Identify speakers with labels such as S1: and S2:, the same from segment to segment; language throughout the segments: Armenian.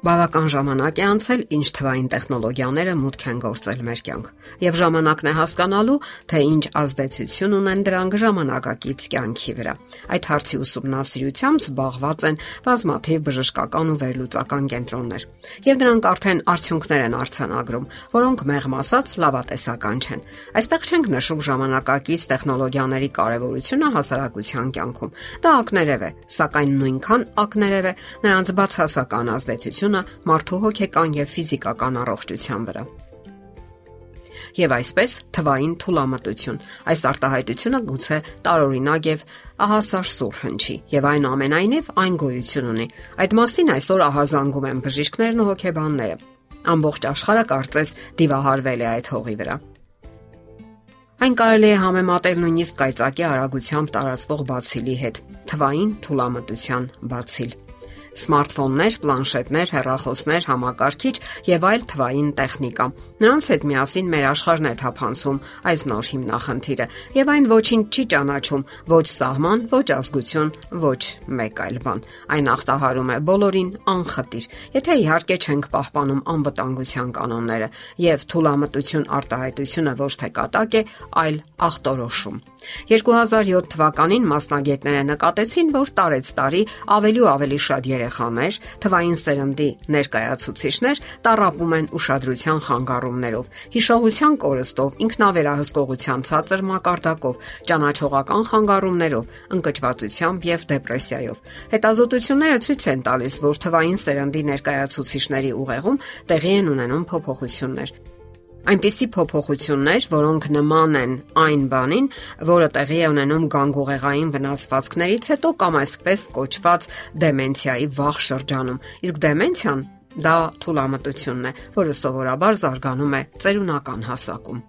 S1: Բավական ժամանակ է անցել, ինչ թվային տեխնոլոգիաները մուտք են գործել մեր կյանք, եւ ժամանակն է հասկանալու, թե ինչ ազդեցություն ունեն դրանք ժամանակակից կյանքի վրա։ Այդ հարցի ուսումնասիրությամբ զբաղված են բազմաթիվ բժշկական ու վերլուծական կենտրոններ, եւ դրանք արդեն արդյունքներ են արձանագրում, որոնք մեղմ ասած լավատեսական չեն։ Այստեղ չենք նշում ժամանակակից տեխնոլոգիաների կարևորությունը հասարակության կյանքում։ Դա ակներև է, սակայն նույնքան ակներև է նրանց բացասական ազդեցությունը ազդեցությունը մարդու հոգեկան եւ ֆիզիկական առողջության վրա։ Եվ այսպես թվային թուլամտություն։ Այս արտահայտությունը գուցե տարօրինակ եւ ահասար սուր հնչի, եւ այն ամենայնիվ այն գոյություն ունի։ Այդ մասին այսօր ահազանգում են բժիշկներն ու հոգեբանները։ Ամբողջ աշխարհը կարծես դիվահարվել է այդ հողի վրա։ Այն կարելի է համեմատել նույնիսկ կայծակի արագությամբ տարածվող բացիլի հետ՝ թվային թուլամտության բացիլ սմարթֆոններ, պլանշետներ, հեռախոսներ, համակարգիչ եւ այլ թվային տեխնիկա։ Նրանց հետ միասին մեր աշխարհն է թափանցում այս նոր հիմնախնդիրը եւ այն ոչինչ չի ճանաչում ոչ սահման, ոչ ազգություն, ոչ մեկ այլ բան։ Այն ախտահարում է բոլորին անխտիր։ Եթե իհարկե չենք պահպանում անվտանգության կանոնները եւ թուլամտություն արտահայտությունը ոչ թե կատակ է, այլ ախտորոշում։ 2007 թվականին մասնագետները նկատեցին, որ տարեց տարի ավելի ու ավելի շատ երեխաներ, թվային սերնդի ներկայացուցիչներ տարապում են ուշադրության խանգարումներով, հիշողության կորստով, ինքնավերահսկողության ցածր մակարդակով, ճանաչողական խանգարումներով, ընկճվածությամբ եւ դեպրեսիայով։ Հետազոտությունները ցույց են տալիս, որ թվային սերնդի ներկայացուցիչների ուղեղում տեղի են ունենում փոփոխություններ Այնպիսի փոփոխություններ, որոնք նման են այն բանին, որը տեղի է ունենում գանգուղեղային վնասվածքներից հետո կամ այսպես կոչված դեմենցիայի վաղ շրջանում։ Իսկ դեմենցիան դա թուլամտությունն է, որը սովորաբար զարգանում է ծերունական հասակում։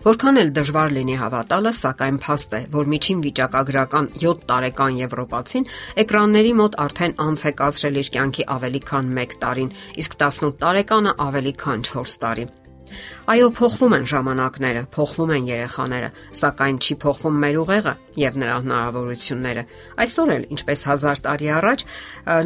S1: Որքան էլ դժվար լինի հավատալը, սակայն փաստ է, որ միջին վիճակագրական 7 տարեկան եվրոպացին էկրանների մոտ արդեն անց է կացրել իր կյանքի ավելի քան 1 տարին, իսկ 18 տարեկանը ավելի քան 4 տարի։ Այո, փոխվում են ժամանակները, փոխվում են երեխաները, սակայն չի փոխվում մեր ուղեղը եւ նրա հնարավորությունները։ Այսօր էլ, ինչպես 1000 տարի առաջ,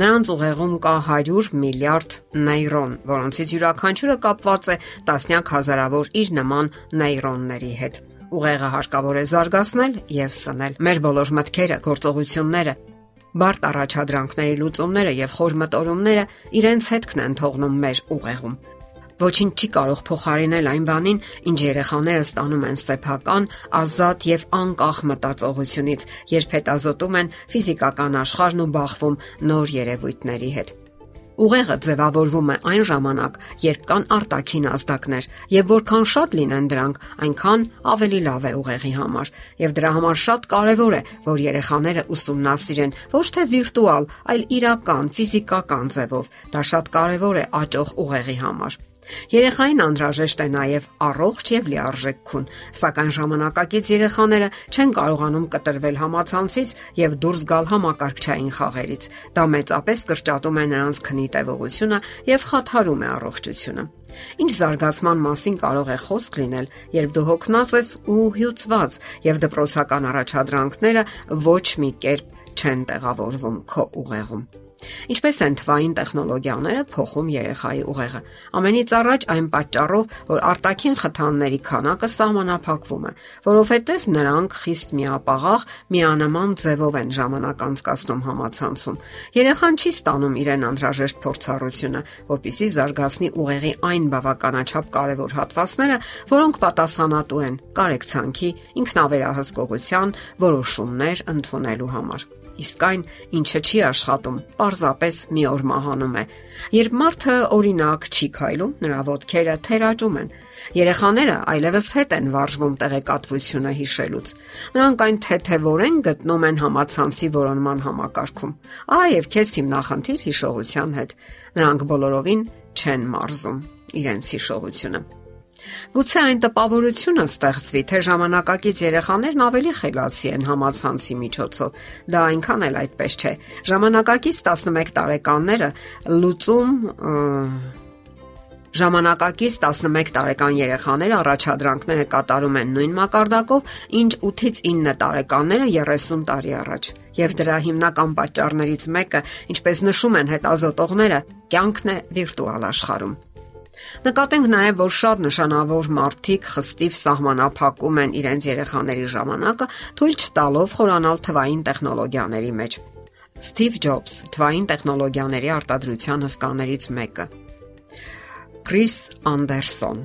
S1: նրանց ուղեղում կա 100 միլիարդ նեյրոն, որոնցից յուրաքանչյուրը կապված է տասնյակ հազարավոր իր նման նեյրոնների հետ։ Ուղեղը հարկավոր է զարգացնել եւ սնել։ Մեր բոլոր մտքերը, գործողությունները, բարդ առաջադրանքների լուծումները եւ խոր մտորումները իրենց հետքն են թողնում մեր ուղեղում։ Ոչինչ չի կարող փոխարինել այն բանին, ինչ երեխաները ստանում են սեփական, ազատ եւ անկախ մտածողությունից, երբ հետազոտում են ֆիզիկական աշխարհն ու բախվում նոր երևույթների հետ։ Ուղեղը ձևավորվում է այն ժամանակ, երբ կան արտաքին ազդակներ, եւ որքան շատ լինեն դրանք, այնքան ավելի լավ է ուղեղի համար։ Եվ դրա համար շատ կարեւոր է, որ երեխաները ուսումնասիրեն ոչ թե վիրտուալ, այլ իրական, ֆիզիկական ձևով։ Դա շատ կարեւոր է աճող ուղեղի համար։ Երեխային անհրաժեշտ է նաև առողջ եւ լիարժեք քուն, սակայն ժամանակակից երեխաները չեն կարողանում կտրվել համացանցից եւ դուրս գալ համակարգչային խաղերից։ Դա մեծապես կրճատում է նրանց քնի տևողությունը եւ խաթարում է առողջությունը։ Ինչ զարգացման մասին կարող է խոսք լինել, երբ դու հոգնած ես ու հյուծված եւ դպրոցական առաջադրանքները ոչ մի կերպ չեն տեղավորվում քո ուղեղում։ Ինչպես են թվային տեխնոլոգիաները փոխում երեխայի ուղեղը։ Ամենից առաջ այն պատճառով, որ արտաքին խթանների քանակը սահմանափակվում է, որովհետև նրանք խիստ միապաղաղ, միանման ձևով են ժամանակ անցկացնում համացանցում։ Երեխան չի ստանում իրեն անհրաժեշտ փորձառությունը, որpիսի զարգացնի ուղեղի այն բավականաչափ կարևոր հատվածները, որոնք պատասխանատու են կարեկցանքի, ինքնավերահսկողության, որոշումներ ընդունելու համար իսկ այն, ինչը չի աշխատում, parzapes մի օր մահանում է։ Երբ մարդը օրինակ չի քայլում, նրա ոտքերը թերաճում են։ Երեխաները այլևս հետ են վարժվում տեղեկատվությունը հիշելուց։ Նրանք այն թեթևորեն գտնում են համացանցի որոնման համակարգում։ Ահա եւ քեզ հիմնախնդիր հիշողության հետ։ Նրանք բոլորովին չեն մարզում իրենց հիշողությունը։ Գուցե այն տպավորությունը ստեղծվի, թե ժամանակակից երեխաներն ավելի խելացի են համացանցի միջոցով։ Դա այնքան էլ այդպես չէ։ Ժամանակակից 11 տարեկանները լուծում Ժամանակակից 11 տարեկան երեխաները առաջադրանքները կատարում են նույն մակարդակով, ինչ 8-ից 9 տարեկանները 30 տարի առաջ։ Եվ դրա հիմնական պատճառներից մեկը, ինչպես նշում են հետազոտողները, կյանքն է վիրտուալ աշխարհում։ Նկատենք նաև, որ շատ նշանավոր մարդիկ խստիվ սահմանափակում են իրենց երեխաների ժամանակը, թույլ չտալով խորանալ թվային տեխնոլոգիաների մեջ։ Սթիվ Ջոբս, թվային տեխնոլոգիաների արտադրության հսկաներից մեկը, Քրիս Անդերսոն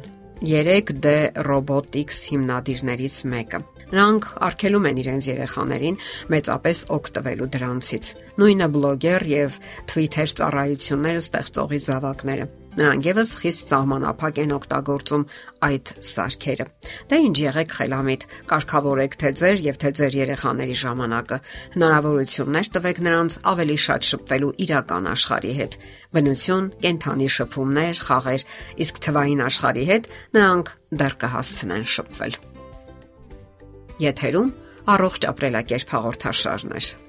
S1: 3D Robotics հիմնադիրներից մեկը։ Նրանք արգելում են իրենց երեխաներին մեծապես օգտվելու դրանցից։ Նույնը բլոգեր եւ Twitter ծառայությունները ստեղծողի զավակները։ Նրանք եւս խիստ սահմանափակ են օգտագործում այդ սարքերը։ Դե ինչ եղեք խելամիտ, կարգավորեք թե ձեր եւ թե ձեր երեխաների ժամանակը։ Հնարավորություններ տվեք նրանց ավելի շատ շփվելու իրական աշխարհի հետ։ Բնություն, կենթանի շփումներ, խաղեր, իսկ թվային աշխարհի հետ նրանք դեռ կհասցնեն շփվել։ Եթերում առողջ ապրելակերպ հաղորդաշարներ։